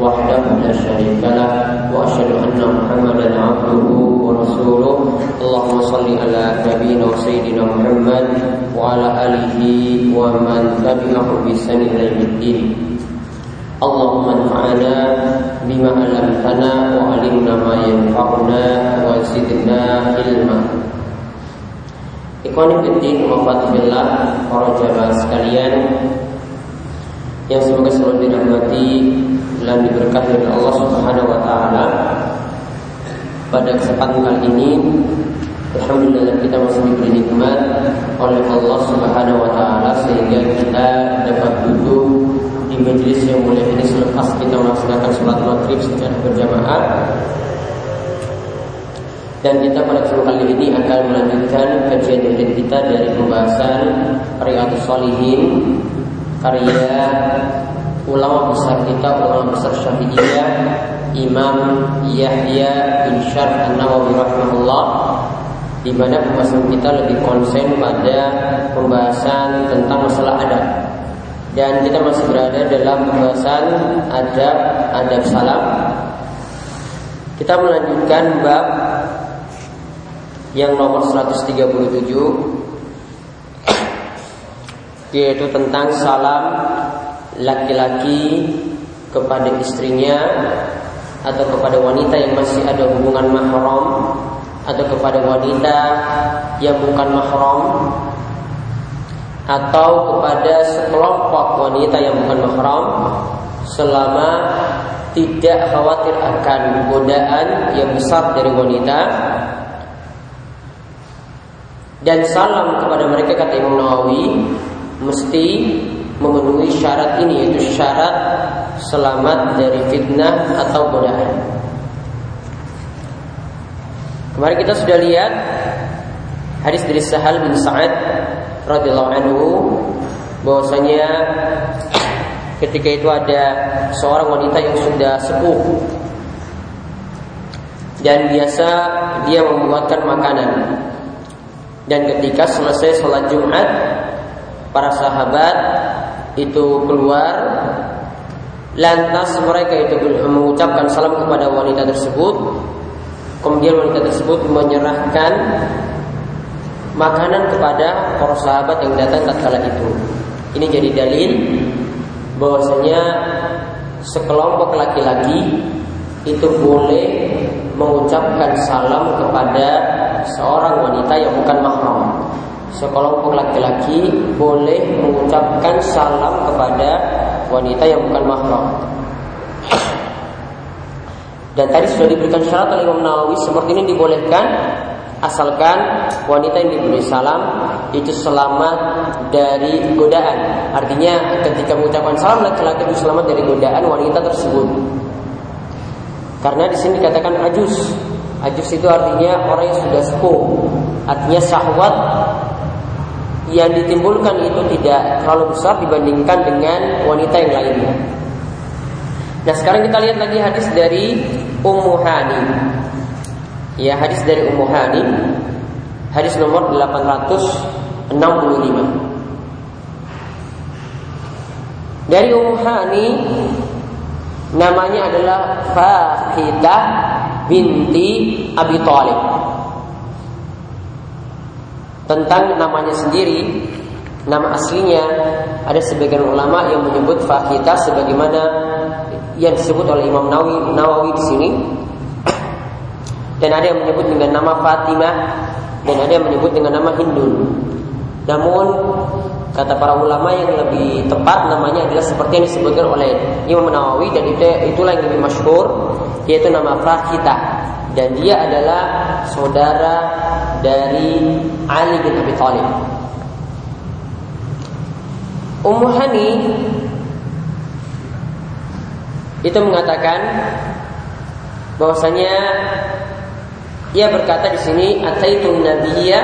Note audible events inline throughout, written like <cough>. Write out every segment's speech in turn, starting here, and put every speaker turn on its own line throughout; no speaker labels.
وحده لا شريك له واشهد ان محمدا عبده ورسوله اللهم صل على نبينا وسيدنا محمد وعلى اله ومن تبعه بسن الى يوم الدين اللهم انفعنا بما علمتنا وعلمنا ما ينفعنا وزدنا علما Ikhwan Fiddin Wafatulillah Para jamaah sekalian Yang semoga selalu dirahmati dan diberkati oleh Allah Subhanahu wa taala. Pada kesempatan kali ini Alhamdulillah kita masih diberi nikmat oleh Allah Subhanahu wa taala sehingga kita dapat duduk di majelis yang mulia ini selepas kita melaksanakan sholat maghrib secara berjamaah dan kita pada kesempatan kali ini akan melanjutkan kajian rutin kita dari pembahasan Riyadhus Shalihin karya ulama besar kita, ulama besar Syafi'iyah, Imam Yahya bin Syarh An-Nawawi rahimahullah di mana pembahasan kita lebih konsen pada pembahasan tentang masalah adab. Dan kita masih berada dalam pembahasan adab adab salam. Kita melanjutkan bab yang nomor 137 yaitu tentang salam laki-laki kepada istrinya atau kepada wanita yang masih ada hubungan mahram atau kepada wanita yang bukan mahram atau kepada sekelompok wanita yang bukan mahram selama tidak khawatir akan godaan yang besar dari wanita. Dan salam kepada mereka kata Imam Nawawi mesti memenuhi syarat ini yaitu syarat selamat dari fitnah atau godaan. Kemarin kita sudah lihat hadis dari Sahal bin Sa'ad radhiyallahu anhu bahwasanya ketika itu ada seorang wanita yang sudah sepuh dan biasa dia membuatkan makanan dan ketika selesai sholat Jumat para sahabat itu keluar lantas mereka itu mengucapkan salam kepada wanita tersebut. Kemudian wanita tersebut menyerahkan makanan kepada para sahabat yang datang tatkala itu. Ini jadi dalil bahwasanya sekelompok laki-laki itu boleh mengucapkan salam kepada seorang wanita yang bukan mahram sekelompok laki-laki boleh mengucapkan salam kepada wanita yang bukan mahram. Dan tadi sudah diberikan syarat oleh Imam Nawawi seperti ini dibolehkan asalkan wanita yang diberi salam itu selamat dari godaan. Artinya ketika mengucapkan salam laki-laki itu selamat dari godaan wanita tersebut. Karena di sini dikatakan ajus. Ajus itu artinya orang yang sudah sepuh. Artinya syahwat yang ditimbulkan itu tidak terlalu besar dibandingkan dengan wanita yang lainnya. Nah sekarang kita lihat lagi hadis dari Ummu Hani. Ya hadis dari Ummu Hani. Hadis nomor 865. Dari Ummu Hani namanya adalah Fahidah binti Abi Thalib tentang namanya sendiri nama aslinya ada sebagian ulama yang menyebut Fakita sebagaimana yang disebut oleh Imam Nawawi, Nawawi di sini dan ada yang menyebut dengan nama Fatimah dan ada yang menyebut dengan nama Hindun. Namun kata para ulama yang lebih tepat namanya adalah seperti yang disebutkan oleh Imam Nawawi dan itu itulah yang lebih masyhur yaitu nama Fakita dan dia adalah saudara dari Ali bin Abi Thalib. Ummu Hani itu mengatakan bahwasanya Ia berkata di sini ataitu nabiyya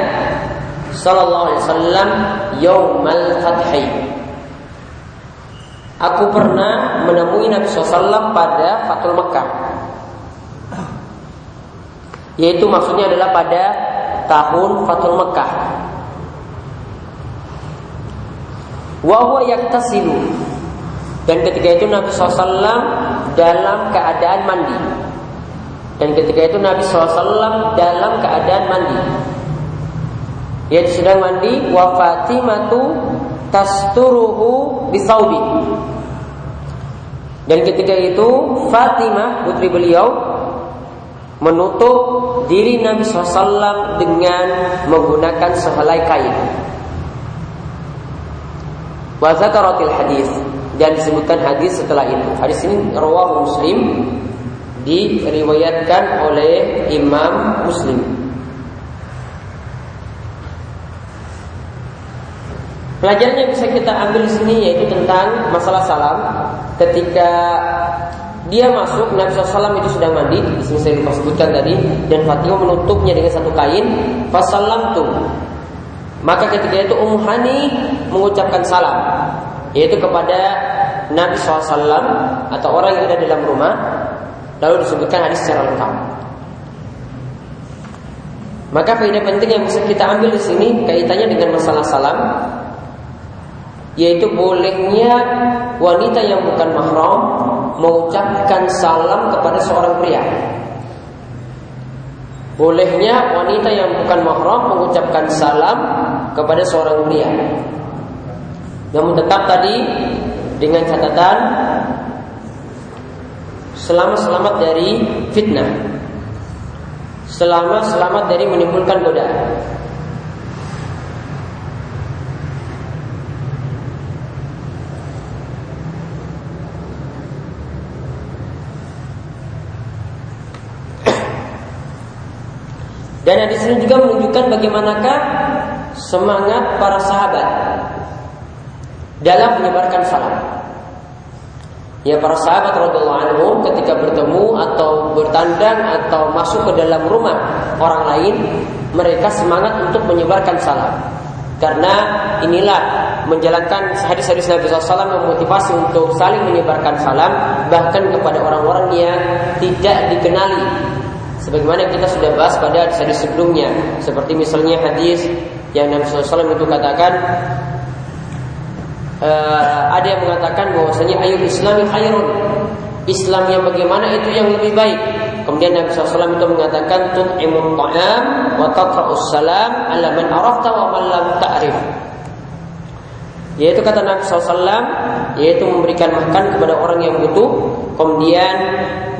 sallallahu alaihi wasallam yaumal fathi. Aku pernah menemui Nabi SAW pada Fatul Mekah Yaitu maksudnya adalah pada tahun Fatul Mekah. Wahuwa yaktasilu. Dan ketika itu Nabi SAW dalam keadaan mandi. Dan ketika itu Nabi SAW dalam keadaan mandi. Yaitu sedang mandi Wa Fatimatu tasturuhu bisaubi dan ketika itu Fatimah putri beliau menutup diri Nabi SAW dengan menggunakan sehelai kain. Wazakaratil hadis dan disebutkan hadis setelah itu. Hadis ini rawahu Muslim diriwayatkan oleh Imam Muslim. Pelajaran yang bisa kita ambil di sini yaitu tentang masalah salam. Ketika dia masuk, Nabi SAW itu sudah mandi, di sini saya lupa sebutkan tadi, dan Fatimah menutupnya dengan satu kain. Fasalam tuh. Maka ketika itu Ummu Hani mengucapkan salam, yaitu kepada Nabi SAW atau orang yang ada dalam rumah, lalu disebutkan hadis secara lengkap. Maka faedah penting yang bisa kita ambil di sini kaitannya dengan masalah salam yaitu bolehnya wanita yang bukan mahram mengucapkan salam kepada seorang pria. Bolehnya wanita yang bukan mahram mengucapkan salam kepada seorang pria. Namun tetap tadi dengan catatan selama selamat dari fitnah. Selama selamat dari menimbulkan godaan. Dan di sini juga menunjukkan bagaimanakah semangat para sahabat dalam menyebarkan salam. Ya para sahabat radhiyallahu anhum ketika bertemu atau bertandang atau masuk ke dalam rumah orang lain, mereka semangat untuk menyebarkan salam. Karena inilah menjalankan hadis-hadis Nabi SAW memotivasi untuk saling menyebarkan salam bahkan kepada orang-orang yang tidak dikenali Sebagaimana kita sudah bahas pada hadis sebelumnya, seperti misalnya hadis yang Nabi SAW itu katakan, uh, ada yang mengatakan bahwasanya ayat Islam yang khairun. Islam yang bagaimana itu yang lebih baik. Kemudian Nabi SAW itu mengatakan tut'imut ta'am wa taqra'us salam ala man arafta wa man lam ta'rif. Yaitu kata Nabi SAW Yaitu memberikan makan kepada orang yang butuh Kemudian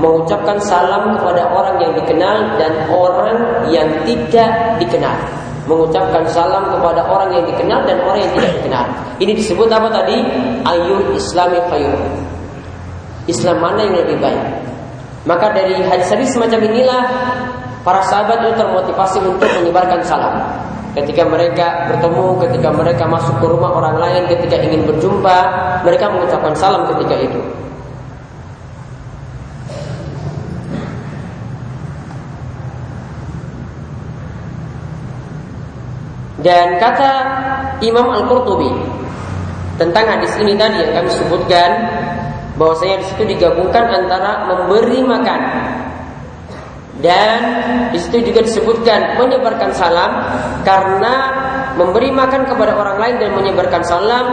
mengucapkan salam kepada orang yang dikenal dan orang yang tidak dikenal. Mengucapkan salam kepada orang yang dikenal dan orang yang tidak dikenal. Ini disebut apa tadi? Ayul Islami khayur. Islam mana yang lebih baik? Maka dari hadis-hadis semacam inilah para sahabat itu termotivasi untuk menyebarkan salam. Ketika mereka bertemu, ketika mereka masuk ke rumah orang lain, ketika ingin berjumpa, mereka mengucapkan salam ketika itu. Dan kata Imam Al-Qurtubi tentang hadis ini tadi yang kami sebutkan bahwasanya di situ digabungkan antara memberi makan dan di situ juga disebutkan menyebarkan salam karena memberi makan kepada orang lain dan menyebarkan salam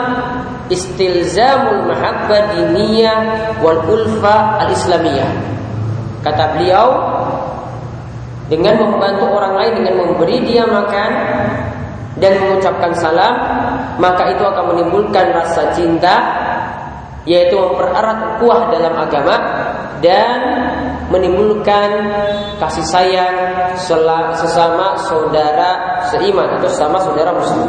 istilzamul mahabbah diniyah wal ulfa al islamiyah. Kata beliau dengan membantu orang lain dengan memberi dia makan dan mengucapkan salam, maka itu akan menimbulkan rasa cinta yaitu mempererat kuah dalam agama dan menimbulkan kasih sayang sesama saudara seiman atau sesama saudara muslim.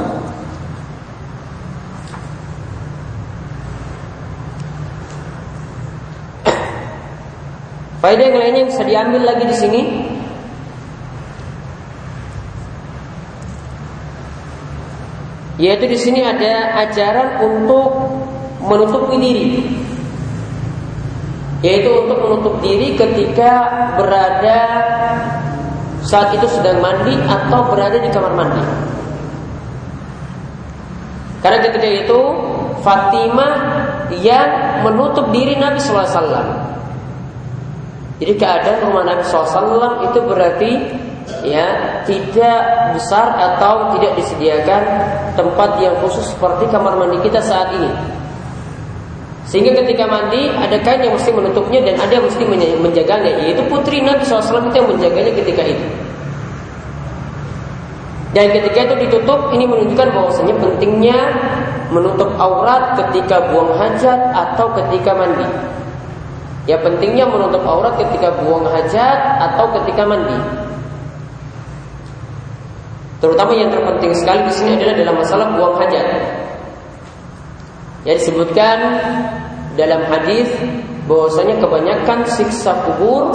<coughs> Faedah yang lainnya yang bisa diambil lagi di sini Yaitu di sini ada ajaran untuk menutupi diri. Yaitu untuk menutup diri ketika berada saat itu sedang mandi atau berada di kamar mandi. Karena ketika itu Fatimah yang menutup diri Nabi SAW. Jadi keadaan rumah Nabi SAW itu berarti ya tidak besar atau tidak disediakan tempat yang khusus seperti kamar mandi kita saat ini. Sehingga ketika mandi ada kain yang mesti menutupnya dan ada yang mesti menjaganya yaitu putri Nabi SAW itu yang menjaganya ketika itu. Dan ketika itu ditutup ini menunjukkan bahwasanya pentingnya menutup aurat ketika buang hajat atau ketika mandi. Ya pentingnya menutup aurat ketika buang hajat atau ketika mandi. Terutama yang terpenting sekali di sini adalah dalam masalah buang hajat. Ya disebutkan dalam hadis bahwasanya kebanyakan siksa kubur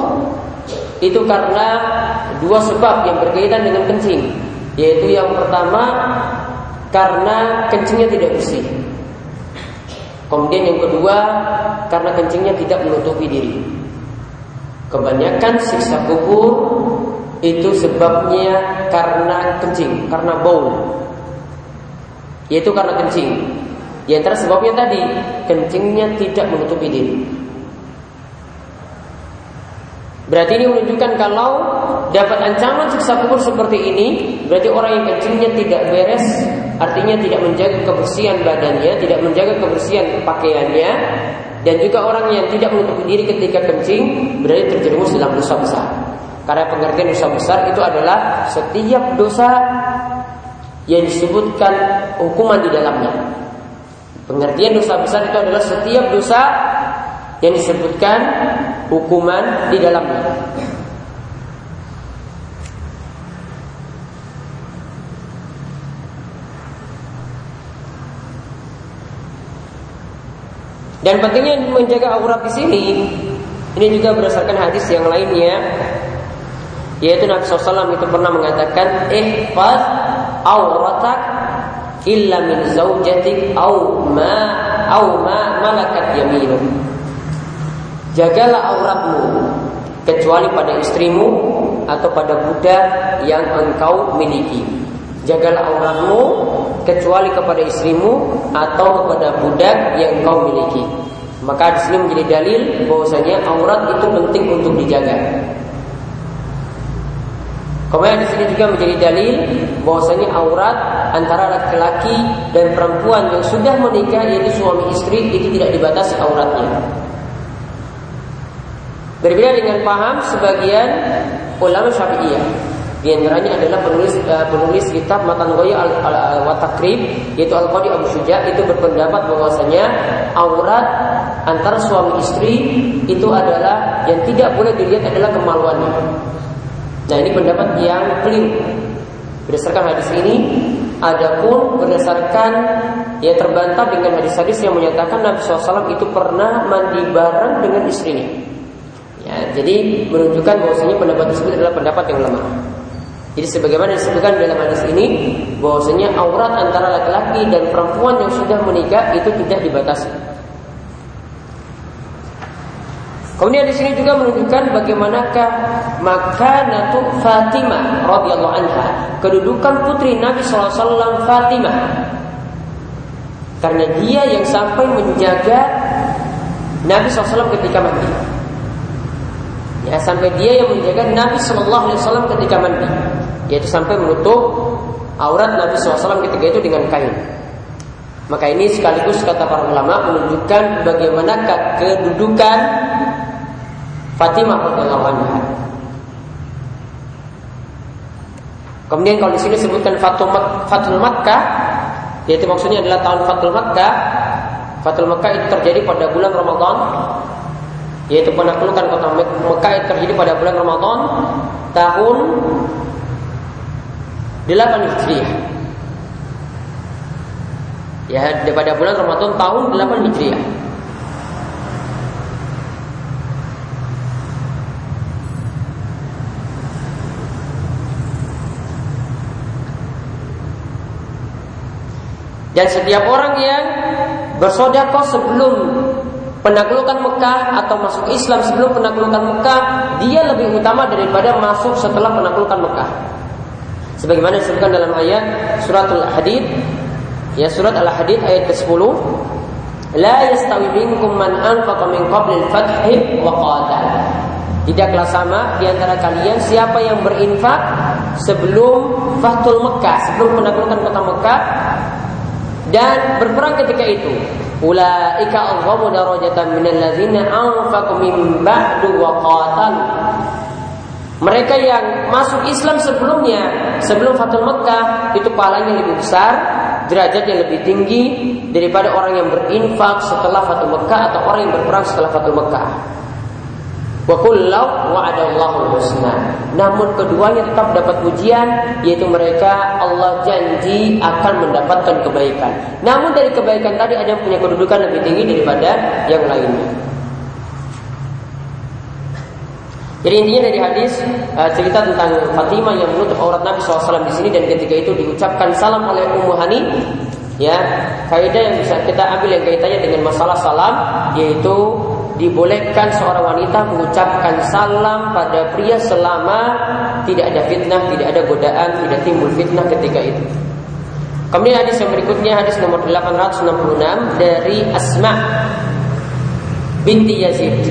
itu karena dua sebab yang berkaitan dengan kencing, yaitu yang pertama karena kencingnya tidak bersih. Kemudian yang kedua karena kencingnya tidak menutupi diri. Kebanyakan siksa kubur itu sebabnya karena kencing, karena bau. Yaitu karena kencing. Di antara sebabnya tadi kencingnya tidak menutupi diri. Berarti ini menunjukkan kalau dapat ancaman siksa kubur seperti ini, berarti orang yang kencingnya tidak beres, artinya tidak menjaga kebersihan badannya, tidak menjaga kebersihan pakaiannya, dan juga orang yang tidak menutupi diri ketika kencing, berarti terjerumus dalam dosa besar. Karena pengertian dosa besar itu adalah setiap dosa yang disebutkan hukuman di dalamnya. Pengertian dosa besar itu adalah setiap dosa yang disebutkan hukuman di dalamnya. Dan pentingnya menjaga aurat di sini ini juga berdasarkan hadis yang lainnya yaitu Nabi SAW itu pernah mengatakan ihfaz auratak illa min zaujatik au ma au ma malakat yaminuk Jagalah auratmu kecuali pada istrimu atau pada budak yang engkau miliki. Jagalah auratmu kecuali kepada istrimu atau kepada budak yang engkau miliki. Maka di sini menjadi dalil bahwasanya aurat itu penting untuk dijaga. Kemudian di sini juga menjadi dalil bahwasanya aurat antara laki-laki dan perempuan yang sudah menikah yaitu suami istri itu tidak dibatasi auratnya. Berbeda dengan paham sebagian ulama Syafi'iyah. Di antaranya adalah penulis uh, penulis kitab Matan Goya al, al, al, Watakrib yaitu Al Qadi Abu Syuja itu berpendapat bahwasanya aurat antara suami istri itu adalah yang tidak boleh dilihat adalah kemaluannya. Nah ini pendapat yang keliru. Berdasarkan hadis ini, adapun berdasarkan ya terbantah dengan hadis-hadis yang menyatakan Nabi SAW itu pernah mandi bareng dengan istrinya. Ya, jadi menunjukkan bahwasanya pendapat tersebut adalah pendapat yang lemah. Jadi sebagaimana disebutkan dalam hadis ini bahwasanya aurat antara laki-laki dan perempuan yang sudah menikah itu tidak dibatasi. Kemudian di sini juga menunjukkan bagaimanakah makanatu Fatimah radhiyallahu anha, kedudukan putri Nabi SAW Fatimah. Karena dia yang sampai menjaga Nabi SAW ketika mati. Ya, sampai dia yang menjaga Nabi Wasallam ketika mandi, yaitu sampai menutup aurat Nabi SAW ketika itu dengan kain. Maka ini sekaligus kata para ulama menunjukkan bagaimana kedudukan Fatimah radhiyallahu anha. Kemudian kalau di sini sebutkan Fatul, Makkah, yaitu maksudnya adalah tahun Fatul Makkah. Fatul Makkah itu terjadi pada bulan Ramadan yaitu penaklukan kota Mekah yang terjadi pada bulan Ramadan tahun 8 Hijriah. Ya, pada bulan Ramadan tahun 8 Hijriah. Dan setiap orang yang bersodakoh sebelum penaklukan Mekah atau masuk Islam sebelum penaklukan Mekah dia lebih utama daripada masuk setelah penaklukan Mekah. Sebagaimana disebutkan dalam ayat suratul Hadid ya surat Al-Hadid ayat ke-10 La yastawi minkum man anfaqa min. Tidaklah sama di antara kalian siapa yang berinfak sebelum Fathul Mekah, sebelum penaklukan kota Mekah dan berperang ketika itu. Ulaika a'zamu darajatan minal ladzina anfaqu min ba'du wa qatal. Mereka yang masuk Islam sebelumnya, sebelum Fathul Mekah, itu pahalanya lebih besar, derajatnya lebih tinggi daripada orang yang berinfak setelah Fathul Mekah atau orang yang berperang setelah Fathul Mekah. Wa. Namun keduanya tetap dapat pujian yaitu mereka Allah janji akan mendapatkan kebaikan. Namun dari kebaikan tadi ada yang punya kedudukan lebih tinggi daripada yang lainnya. Jadi intinya dari hadis uh, cerita tentang Fatimah yang menutup aurat Nabi SAW di sini dan ketika itu diucapkan salam oleh Ummu Hani ya kaidah yang bisa kita ambil yang kaitannya dengan masalah salam yaitu dibolehkan seorang wanita mengucapkan salam pada pria selama tidak ada fitnah, tidak ada godaan, tidak timbul fitnah ketika itu. Kemudian hadis yang berikutnya hadis nomor 866 dari Asma binti Yazid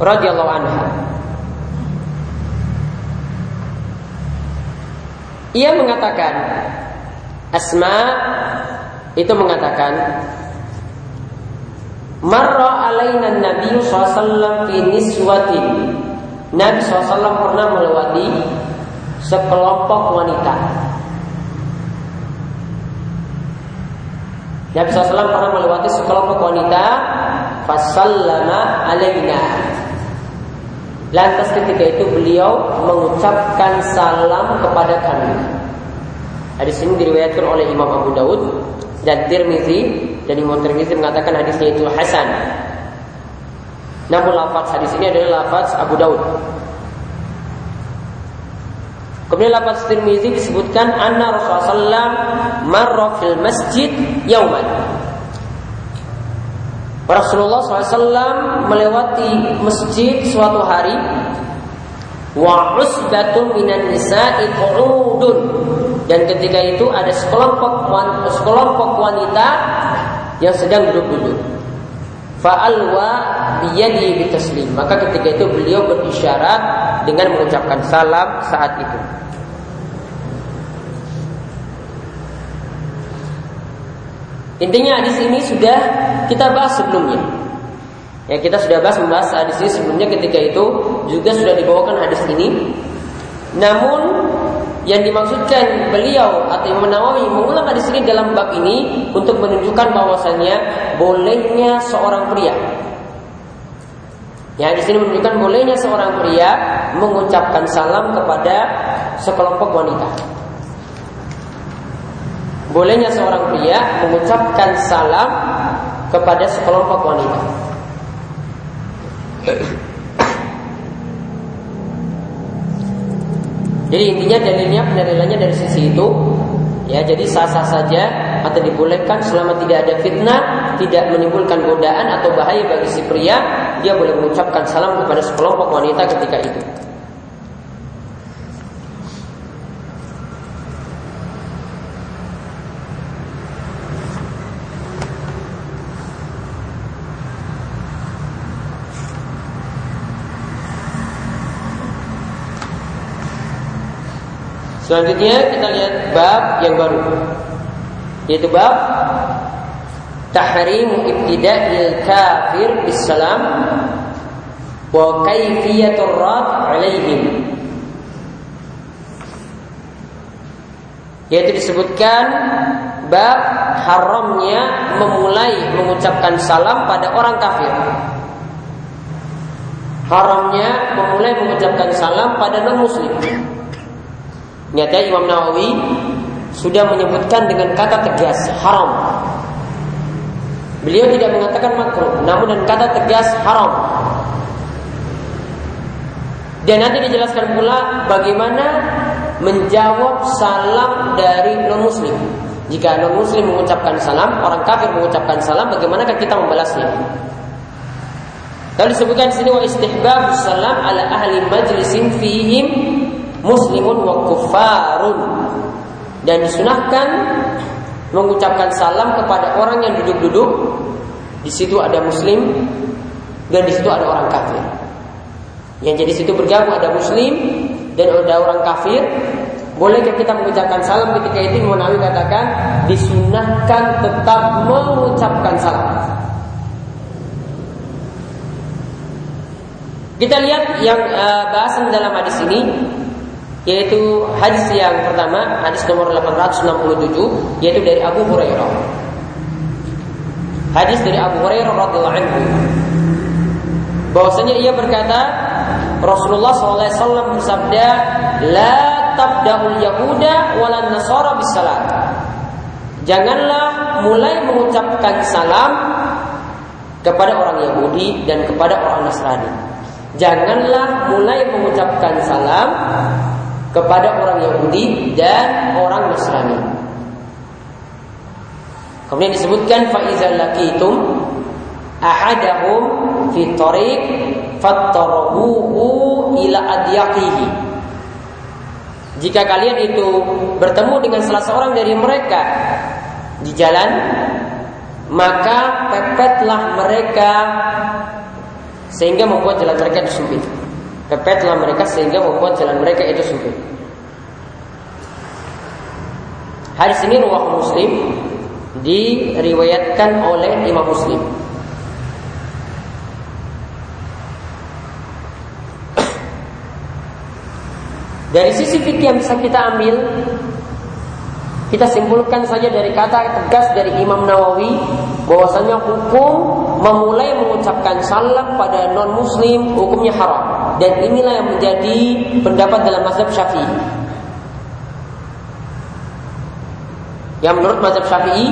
radhiyallahu anha. Ia mengatakan Asma itu mengatakan Marra alaina Nabi SAW fi niswatin. Nabi SAW pernah melewati sekelompok wanita. Nabi SAW pernah melewati sekelompok wanita. Fasallama alaina. Lantas ketika itu beliau mengucapkan salam kepada kami. Hadis ini diriwayatkan oleh Imam Abu Daud dan Tirmizi Imam Tirmizi mengatakan hadisnya itu hasan. Namun lafaz hadis ini adalah lafaz Abu Daud. Kemudian lafaz Tirmizi disebutkan anna Rasulullah marra fil masjid yauman. Rasulullah SAW melewati masjid suatu hari wa usbatun minan nisa'i qu'udun dan ketika itu ada sekelompok sekelompok wanita yang sedang duduk-duduk. Fa'alwa biyadi bitaslim. Maka ketika itu beliau berisyarat dengan mengucapkan salam saat itu. Intinya hadis ini sudah kita bahas sebelumnya. Ya kita sudah bahas membahas hadis ini sebelumnya ketika itu juga sudah dibawakan hadis ini. Namun yang dimaksudkan beliau atau Imam Nawawi mengulang hadis ini dalam bab ini untuk menunjukkan bahwasanya bolehnya seorang pria. Ya, di sini menunjukkan bolehnya seorang pria mengucapkan salam kepada sekelompok wanita. Bolehnya seorang pria mengucapkan salam kepada sekelompok wanita. Jadi intinya dalilnya penilaiannya dari sisi itu ya jadi sah-sah saja atau dibolehkan selama tidak ada fitnah, tidak menimbulkan godaan atau bahaya bagi si pria, dia boleh mengucapkan salam kepada sekelompok wanita ketika itu. Selanjutnya kita lihat bab yang baru yaitu bab tahrim ibtida'il kafir bisalam wa kaifiyatur rad alaihim yaitu disebutkan bab haramnya memulai mengucapkan salam pada orang kafir. Haramnya memulai mengucapkan salam pada non muslim Nyata Imam Nawawi sudah menyebutkan dengan kata tegas haram. Beliau tidak mengatakan makruh, namun dengan kata tegas haram. Dan nanti dijelaskan pula bagaimana menjawab salam dari non muslim. Jika non muslim mengucapkan salam, orang kafir mengucapkan salam, bagaimanakah kita membalasnya? Lalu disebutkan di sini wa istihbabus salam ala ahli majlisin fihim muslimun wa kuffarun. Dan disunahkan mengucapkan salam kepada orang yang duduk-duduk di situ ada muslim dan di situ ada orang kafir. Yang jadi situ bergabung ada muslim dan ada orang kafir Bolehkah kita mengucapkan salam ketika itu Imam Nawawi katakan disunahkan tetap mengucapkan salam. Kita lihat yang uh, bahasan dalam hadis ini yaitu hadis yang pertama hadis nomor 867 yaitu dari Abu Hurairah. Hadis dari Abu Hurairah radhiyallahu anhu bahwasanya ia berkata Rasulullah SAW bersabda la tabda'ul yahuda walan nasara bisalam. Janganlah mulai mengucapkan salam kepada orang Yahudi dan kepada orang Nasrani. Janganlah mulai mengucapkan salam kepada orang Yahudi dan orang Nasrani. Kemudian disebutkan faizal lakitum ahadahum fi tariq fattarabuhu ila adyaqihi jika kalian itu bertemu dengan salah seorang dari mereka di jalan, maka pepetlah mereka sehingga membuat jalan mereka itu sempit. Pepetlah mereka sehingga membuat jalan mereka itu sempit. Hadis ini ruwah Muslim diriwayatkan oleh Imam Muslim. <clears throat> Dari sisi fikih yang bisa kita ambil, kita simpulkan saja dari kata tegas dari Imam Nawawi bahwasanya hukum memulai mengucapkan salam pada non muslim hukumnya haram dan inilah yang menjadi pendapat dalam mazhab Syafi'i. Yang menurut mazhab Syafi'i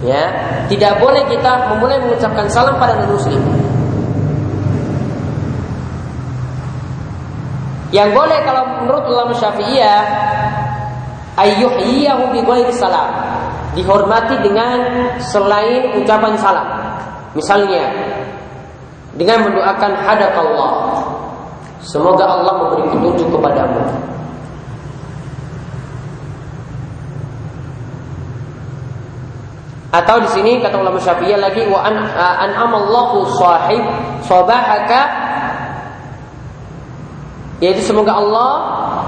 ya, tidak boleh kita memulai mengucapkan salam pada non muslim. Yang boleh kalau menurut ulama Syafi'iyah ayyuhiyahu bi ghairi salam. Dihormati dengan selain ucapan salam. Misalnya dengan mendoakan hadap Allah. Semoga Allah memberi petunjuk kepadamu. Atau di sini kata ulama Syafi'iyah lagi wa an an'amallahu sahib sabahaka yaitu semoga Allah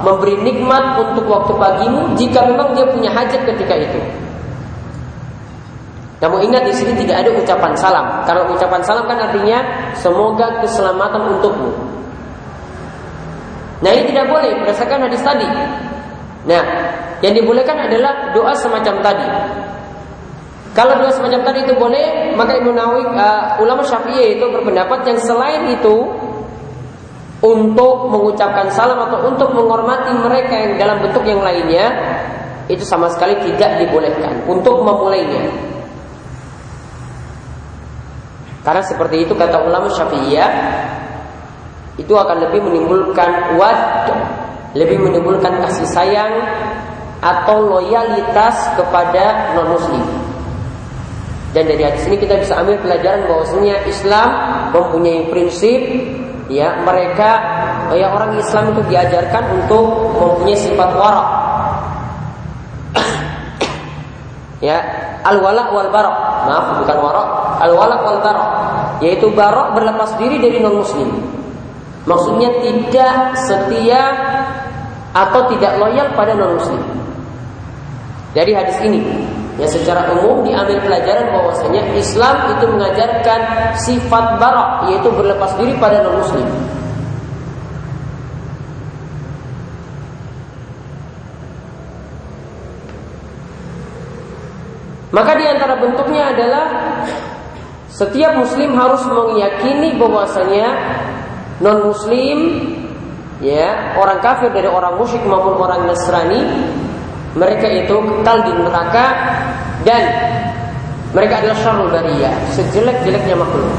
memberi nikmat untuk waktu pagimu jika memang dia punya hajat ketika itu. Namun ingat di sini tidak ada ucapan salam. Karena ucapan salam kan artinya semoga keselamatan untukmu. Nah ini tidak boleh berdasarkan hadis tadi. Nah yang dibolehkan adalah doa semacam tadi. Kalau doa semacam tadi itu boleh, maka Imam Nawawi uh, ulama Syafi'i itu berpendapat yang selain itu untuk mengucapkan salam atau untuk menghormati mereka yang dalam bentuk yang lainnya itu sama sekali tidak dibolehkan untuk memulainya. Karena seperti itu kata ulama Syafi'iyah itu akan lebih menimbulkan wad, lebih menimbulkan kasih sayang atau loyalitas kepada non muslim. Dan dari hadis ini kita bisa ambil pelajaran bahwasanya Islam mempunyai prinsip ya mereka ya orang Islam itu diajarkan untuk mempunyai sifat wara. <coughs> Ya al wala wal barok maaf bukan wara. Al wala wal barok yaitu barok berlepas diri dari non muslim maksudnya tidak setia atau tidak loyal pada non muslim dari hadis ini Ya secara umum diambil pelajaran bahwasanya Islam itu mengajarkan sifat barak yaitu berlepas diri pada non muslim. Maka di antara bentuknya adalah setiap muslim harus meyakini bahwasanya non muslim ya orang kafir dari orang musyrik maupun orang Nasrani mereka itu kekal di neraka dan mereka adalah syarul bariyah, sejelek-jeleknya makhluk.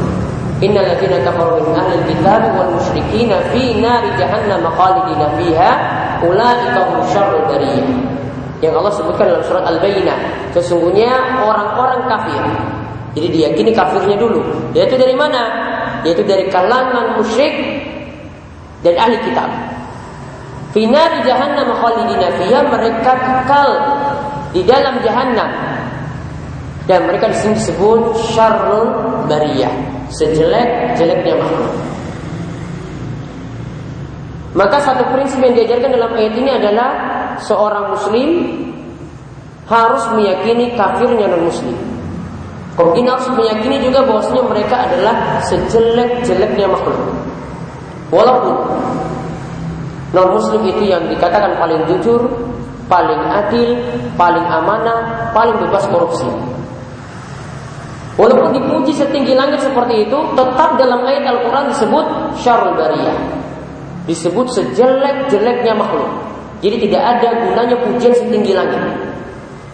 Innal ladzina kafaru min ahli kitab wal musyrikin fi nari jahannam khalidina fiha ulaika hum syarrul bariyah. yang Allah sebutkan dalam surat Al-Bayyinah. Sesungguhnya orang-orang kafir. Jadi diyakini kafirnya dulu. Yaitu dari mana? Yaitu dari kalangan musyrik dan ahli kitab. Finar jahannam khalidina fiha mereka kekal di dalam jahannam. Dan mereka disebut syarrul bariyah, sejelek-jeleknya makhluk. Maka satu prinsip yang diajarkan dalam ayat ini adalah seorang muslim harus meyakini kafirnya non muslim. Kemudian harus meyakini juga bahwasanya mereka adalah sejelek-jeleknya makhluk. Walaupun non muslim itu yang dikatakan paling jujur, paling adil, paling amanah, paling bebas korupsi. Walaupun dipuji setinggi langit seperti itu, tetap dalam ayat Al-Quran disebut syarul bariyah. Disebut sejelek-jeleknya makhluk. Jadi tidak ada gunanya pujian setinggi langit.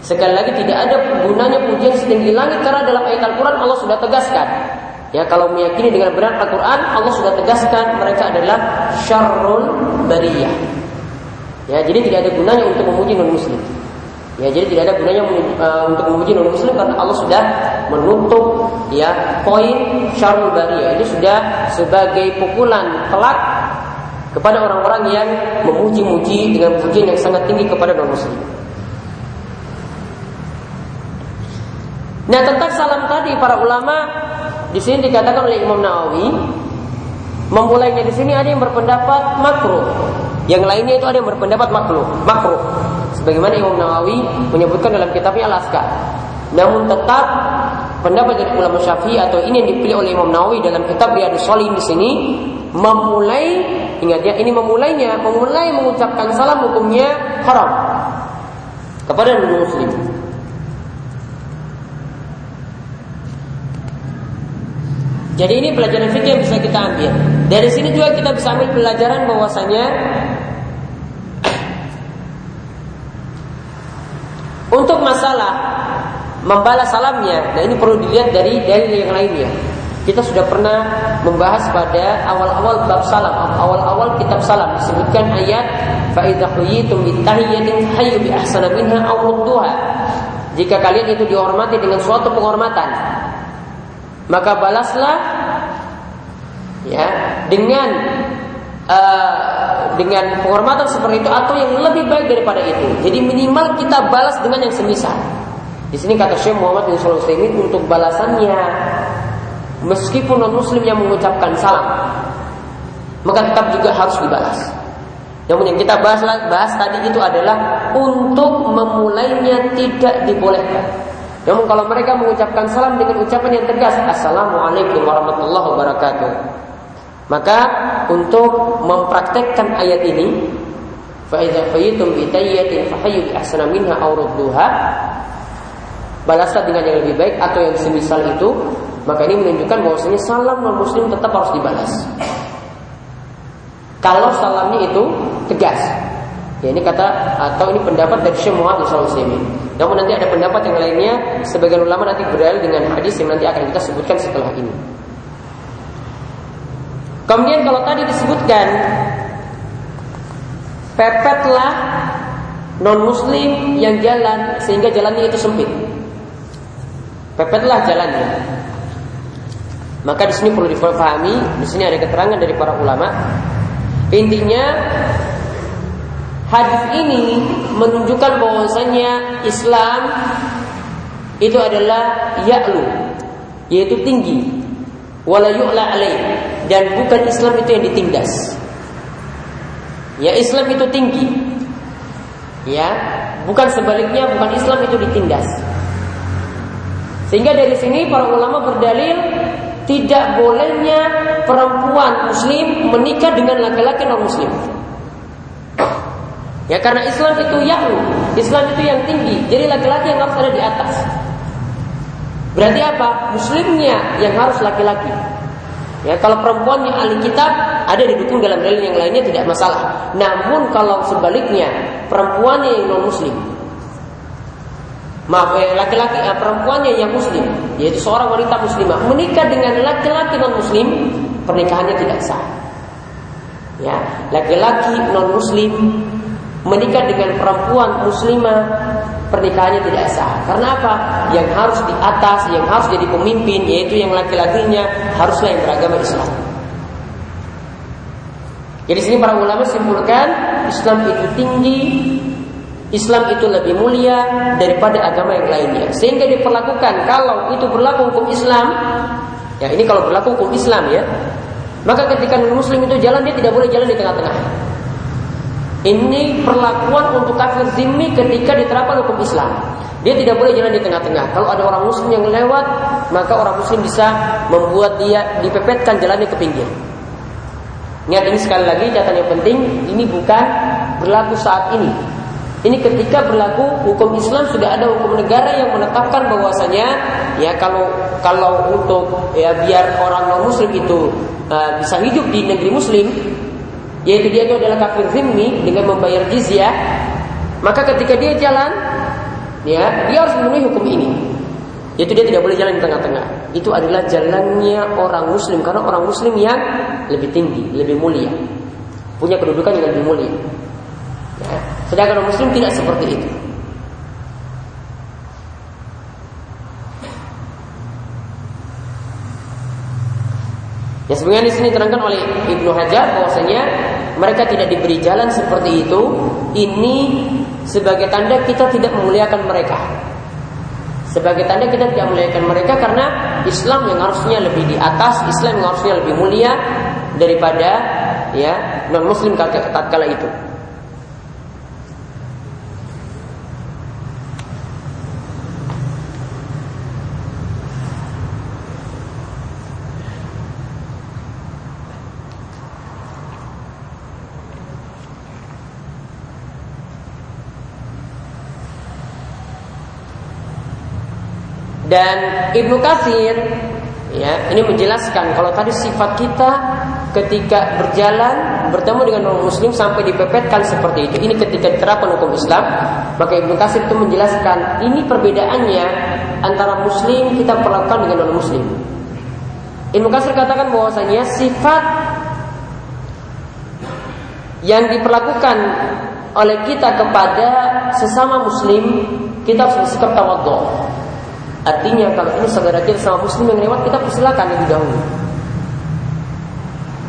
Sekali lagi tidak ada gunanya pujian setinggi langit karena dalam ayat Al-Quran Allah sudah tegaskan. Ya kalau meyakini dengan benar Al-Quran Allah sudah tegaskan mereka adalah syarrul bariyah. Ya jadi tidak ada gunanya untuk memuji non muslim. Ya jadi tidak ada gunanya uh, untuk memuji non muslim karena Allah sudah menutup ya poin syarrul bariyah itu sudah sebagai pukulan telak kepada orang-orang yang memuji-muji dengan pujian yang sangat tinggi kepada non muslim. Nah tentang salam tadi para ulama di sini dikatakan oleh Imam Nawawi memulainya di sini ada yang berpendapat makruh, yang lainnya itu ada yang berpendapat makruh, makruh. Sebagaimana Imam Nawawi menyebutkan dalam kitabnya Al-Askar. Namun tetap pendapat dari ulama Syafi'i atau ini yang dipilih oleh Imam Nawawi dalam kitab Riyadhus Shalihin di sini memulai ingat ya ini memulainya memulai mengucapkan salam hukumnya haram kepada muslim. Jadi ini pelajaran fikih yang bisa kita ambil. Dari sini juga kita bisa ambil pelajaran bahwasanya untuk masalah membalas salamnya, nah ini perlu dilihat dari dalil yang lainnya. Kita sudah pernah membahas pada awal-awal bab salam, awal-awal kitab salam disebutkan ayat fa idza huyitum bitahiyyatin hayyu bi ahsana minha aw Jika kalian itu dihormati dengan suatu penghormatan, maka balaslah ya dengan uh, dengan penghormatan seperti itu atau yang lebih baik daripada itu. Jadi minimal kita balas dengan yang semisal. Di sini kata Syekh Muhammad bin Shalih Utsaimin untuk balasannya meskipun non muslim yang mengucapkan salam maka tetap juga harus dibalas. Namun yang kita bahas, bahas tadi itu adalah untuk memulainya tidak dibolehkan. Namun kalau mereka mengucapkan salam dengan ucapan yang tegas, Assalamualaikum warahmatullahi wabarakatuh. Maka untuk mempraktekkan ayat ini, فَإِذَا فَيِّتُمْ بِتَيَّةٍ فَحَيُّ بِأَحْسَنَ مِنْهَا أَوْ رُدُّوهَا Balaslah dengan yang lebih baik atau yang semisal itu Maka ini menunjukkan bahwasanya salam non muslim tetap harus dibalas Kalau salamnya itu tegas Ya ini kata atau ini pendapat dari Syekh Muhammad bin namun nanti ada pendapat yang lainnya sebagian ulama nanti berdalil dengan hadis yang nanti akan kita sebutkan setelah ini. Kemudian kalau tadi disebutkan pepetlah non muslim yang jalan sehingga jalannya itu sempit. Pepetlah jalannya. Maka di sini perlu difahami, di sini ada keterangan dari para ulama. Intinya Hadis ini menunjukkan bahwasanya Islam itu adalah ya'lu, yaitu tinggi. Wala yu'la alaih dan bukan Islam itu yang ditindas. Ya Islam itu tinggi. Ya, bukan sebaliknya bukan Islam itu ditindas. Sehingga dari sini para ulama berdalil tidak bolehnya perempuan muslim menikah dengan laki-laki non muslim. Ya karena Islam itu ya'lu, Islam itu yang tinggi. Jadi laki-laki yang harus ada di atas. Berarti apa? Muslimnya yang harus laki-laki. Ya kalau perempuannya ahli kitab ada didukung dalam dalil yang lainnya tidak masalah. Namun kalau sebaliknya perempuannya yang non muslim, maaf eh, laki-laki eh, perempuannya yang muslim, yaitu seorang wanita muslimah menikah dengan laki-laki non muslim, pernikahannya tidak sah. Ya laki-laki non muslim menikah dengan perempuan muslimah pernikahannya tidak sah. Karena apa? Yang harus di atas, yang harus jadi pemimpin yaitu yang laki-lakinya haruslah yang beragama Islam. Jadi sini para ulama simpulkan Islam itu tinggi, Islam itu lebih mulia daripada agama yang lainnya. Sehingga diperlakukan kalau itu berlaku hukum Islam, ya ini kalau berlaku hukum Islam ya, maka ketika muslim itu jalan dia tidak boleh jalan di tengah-tengah. Ini perlakuan untuk kafir zimmi ketika diterapkan hukum Islam. Dia tidak boleh jalan di tengah-tengah. Kalau ada orang muslim yang lewat, maka orang muslim bisa membuat dia dipepetkan jalannya ke pinggir. Ingat ini sekali lagi catatan yang penting, ini bukan berlaku saat ini. Ini ketika berlaku hukum Islam sudah ada hukum negara yang menetapkan bahwasanya ya kalau kalau untuk ya biar orang non muslim itu uh, bisa hidup di negeri muslim yaitu dia itu adalah kafir zimmi dengan membayar jizyah, maka ketika dia jalan, ya dia harus memenuhi hukum ini. Yaitu dia tidak boleh jalan di tengah-tengah. Itu adalah jalannya orang muslim karena orang muslim yang lebih tinggi, lebih mulia. Punya kedudukan yang lebih mulia. Ya. Sedangkan orang muslim tidak seperti itu. Ya sebenarnya di sini terangkan oleh Ibnu Hajar bahwasanya mereka tidak diberi jalan seperti itu. Ini sebagai tanda kita tidak memuliakan mereka. Sebagai tanda kita tidak memuliakan mereka karena Islam yang harusnya lebih di atas, Islam yang harusnya lebih mulia daripada ya non Muslim tatkala itu. Dan Ibnu Katsir ya, ini menjelaskan kalau tadi sifat kita ketika berjalan bertemu dengan orang muslim sampai dipepetkan seperti itu. Ini ketika diterapkan hukum Islam, maka Ibnu Katsir itu menjelaskan ini perbedaannya antara muslim kita perlakukan dengan non muslim. Ibnu Katsir katakan bahwasanya sifat yang diperlakukan oleh kita kepada sesama muslim kita harus bersikap tawadhu Artinya kalau ini saudara kita sama muslim yang lewat kita persilakan lebih dahulu.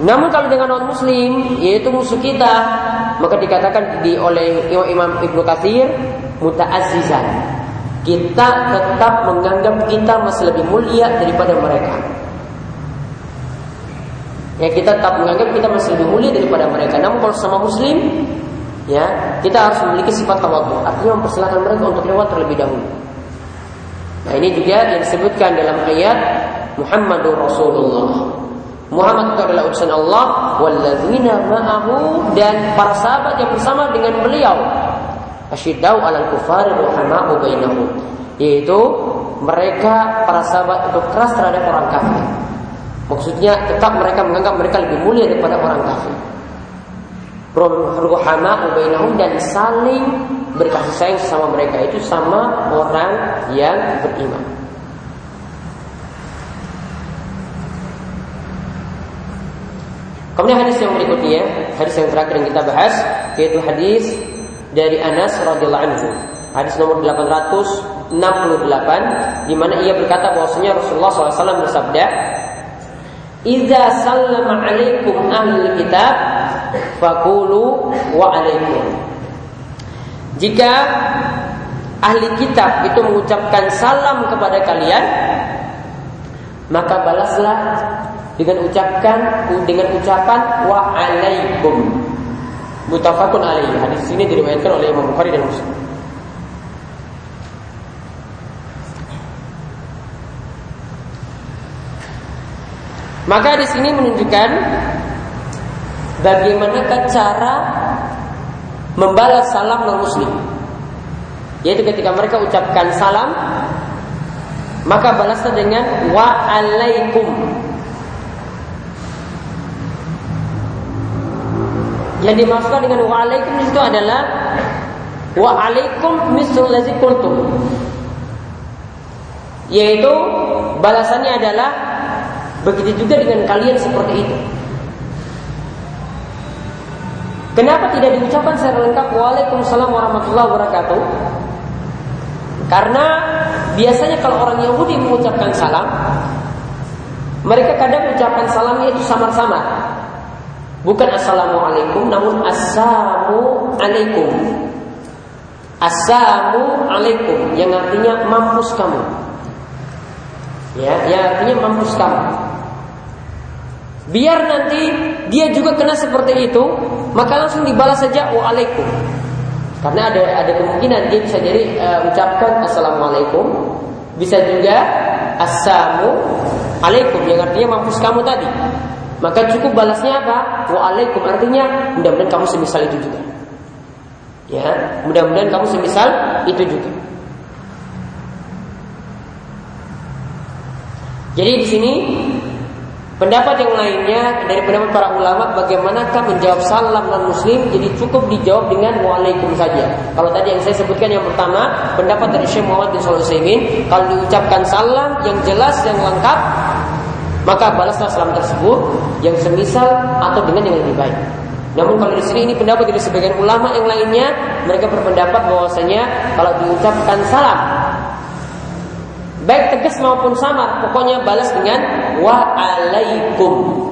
Namun kalau dengan non muslim yaitu musuh kita maka dikatakan di oleh Imam, Ibnu Katsir muta'azzizan. Kita tetap menganggap kita masih lebih mulia daripada mereka. Ya kita tetap menganggap kita masih lebih mulia daripada mereka. Namun kalau sama muslim ya kita harus memiliki sifat tawadhu. Artinya mempersilahkan mereka untuk lewat terlebih dahulu. Nah ini juga yang disebutkan dalam ayat Muhammadur Rasulullah. Muhammad itu adalah utusan Allah walladzina ma'ahu dan para sahabat yang bersama dengan beliau. Asyiddau 'alal kufari rahama'u bainahum. Yaitu mereka para sahabat itu keras terhadap orang kafir. Maksudnya tetap mereka menganggap mereka lebih mulia daripada orang kafir. Ruhama dan saling berkasih sayang sama mereka itu sama orang yang beriman. Kemudian hadis yang berikutnya, hadis yang terakhir yang kita bahas yaitu hadis dari Anas radhiyallahu anhu. Hadis nomor 868 di mana ia berkata bahwasanya Rasulullah SAW bersabda, "Idza sallama alaikum ahlul kitab, fakulu wa alaikum." Jika ahli kitab itu mengucapkan salam kepada kalian, maka balaslah dengan ucapkan dengan ucapan wa alaikum. Mutafakun alaih. Hadis ini diriwayatkan oleh Imam Bukhari dan Muslim. Maka di sini menunjukkan bagaimana cara membalas salam non muslim. Yaitu ketika mereka ucapkan salam maka balasnya dengan wa alaikum. Yang dimaksudkan dengan wa alaikum itu adalah wa alaikum ladzi kuntum. Yaitu balasannya adalah begitu juga dengan kalian seperti itu. Kenapa tidak diucapkan secara lengkap Waalaikumsalam warahmatullahi wabarakatuh? Karena biasanya kalau orang Yahudi mengucapkan salam, mereka kadang mengucapkan salamnya itu samar-samar. Bukan assalamualaikum, namun assalamualaikum. Assalamualaikum yang artinya mampus kamu. Ya, yang artinya mampus kamu. Biar nanti dia juga kena seperti itu, maka langsung dibalas saja waalaikum. Karena ada ada kemungkinan dia bisa jadi uh, ucapkan assalamualaikum, bisa juga assalamu alaikum yang artinya mampus kamu tadi. Maka cukup balasnya apa? Waalaikum artinya mudah-mudahan kamu semisal itu juga. Ya, mudah-mudahan kamu semisal itu juga. Jadi di sini Pendapat yang lainnya dari pendapat para ulama bagaimanakah menjawab salam non muslim jadi cukup dijawab dengan waalaikum saja. Kalau tadi yang saya sebutkan yang pertama pendapat dari Syekh Muhammad bin Shalih kalau diucapkan salam yang jelas yang lengkap maka balaslah salam tersebut yang semisal atau dengan yang lebih baik. Namun kalau di sini ini pendapat dari sebagian ulama yang lainnya mereka berpendapat bahwasanya kalau diucapkan salam Baik tegas maupun samar, pokoknya balas dengan wa alaikum.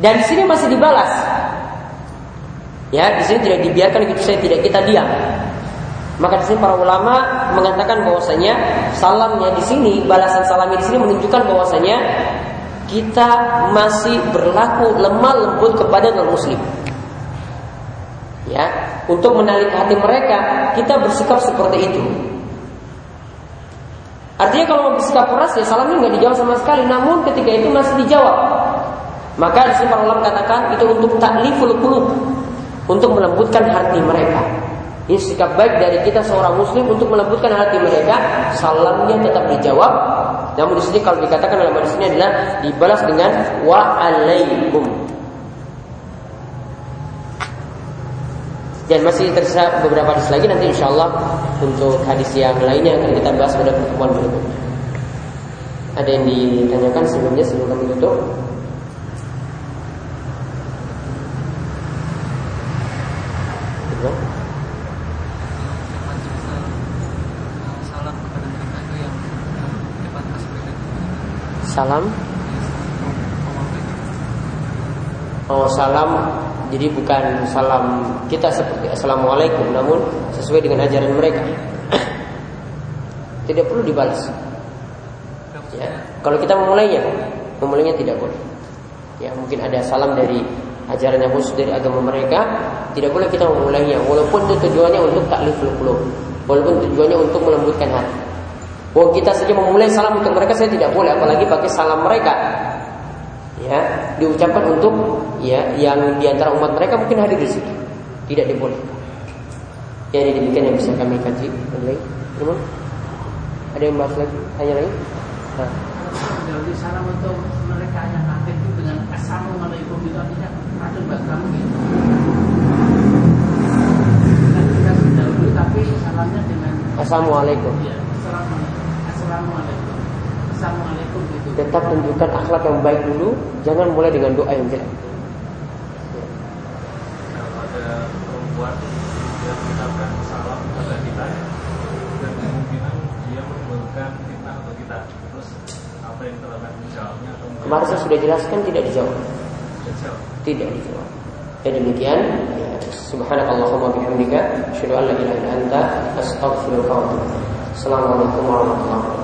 Dan di sini masih dibalas. Ya, di sini tidak dibiarkan gitu saya tidak kita diam. Maka di sini para ulama mengatakan bahwasanya salamnya di sini, balasan salamnya di sini menunjukkan bahwasanya kita masih berlaku lemah lembut kepada non muslim ya untuk menarik hati mereka kita bersikap seperti itu. Artinya kalau mau bersikap keras ya salamnya nggak dijawab sama sekali. Namun ketika itu masih dijawab. Maka di sini para ulama katakan itu untuk takliful qulub untuk melembutkan hati mereka. Ini sikap baik dari kita seorang muslim untuk melembutkan hati mereka salamnya tetap dijawab. Namun di sini kalau dikatakan dalam hadis ini adalah dibalas dengan wa alaikum Dan masih tersisa beberapa hadis lagi nanti insya Allah untuk hadis yang lainnya akan kita bahas pada pertemuan berikutnya. Ada yang ditanyakan sebelumnya sebelum kami tutup? Salam. Oh salam jadi bukan salam kita seperti assalamualaikum, namun sesuai dengan ajaran mereka. <clears throat> tidak perlu dibalas. Ya, kalau kita memulainya, memulainya tidak boleh. Ya, mungkin ada salam dari ajaran yang khusus dari agama mereka, tidak boleh kita memulainya, walaupun itu tujuannya untuk taklif qulub, walaupun tujuannya untuk melembutkan hati. Oh kita saja memulai salam untuk mereka saya tidak boleh, apalagi pakai salam mereka ya diucapkan untuk ya yang di antara umat mereka mungkin hadir di situ. Tidak dibolehkan. Ya ini demikian yang bisa kami kaji. Lagi? Ada yang bahas lagi? Tanya lagi? Nah.
jadi salam untuk mereka yang itu dengan assalamualaikum itu artinya ada buat kamu gitu. Kan kita dahulu tapi salamnya dengan
assalamualaikum.
Assalamualaikum. Assalamualaikum. Assalamualaikum
tetap tunjukkan akhlak yang baik dulu, jangan mulai dengan doa yang jelek. Kemarin saya sudah jelaskan tidak dijawab. Tidak dijawab. Ya demikian. Subhanakallahumma bihamdika asyhadu an la ilaha illa anta astaghfiruka wa atubu Assalamualaikum warahmatullahi wabarakatuh.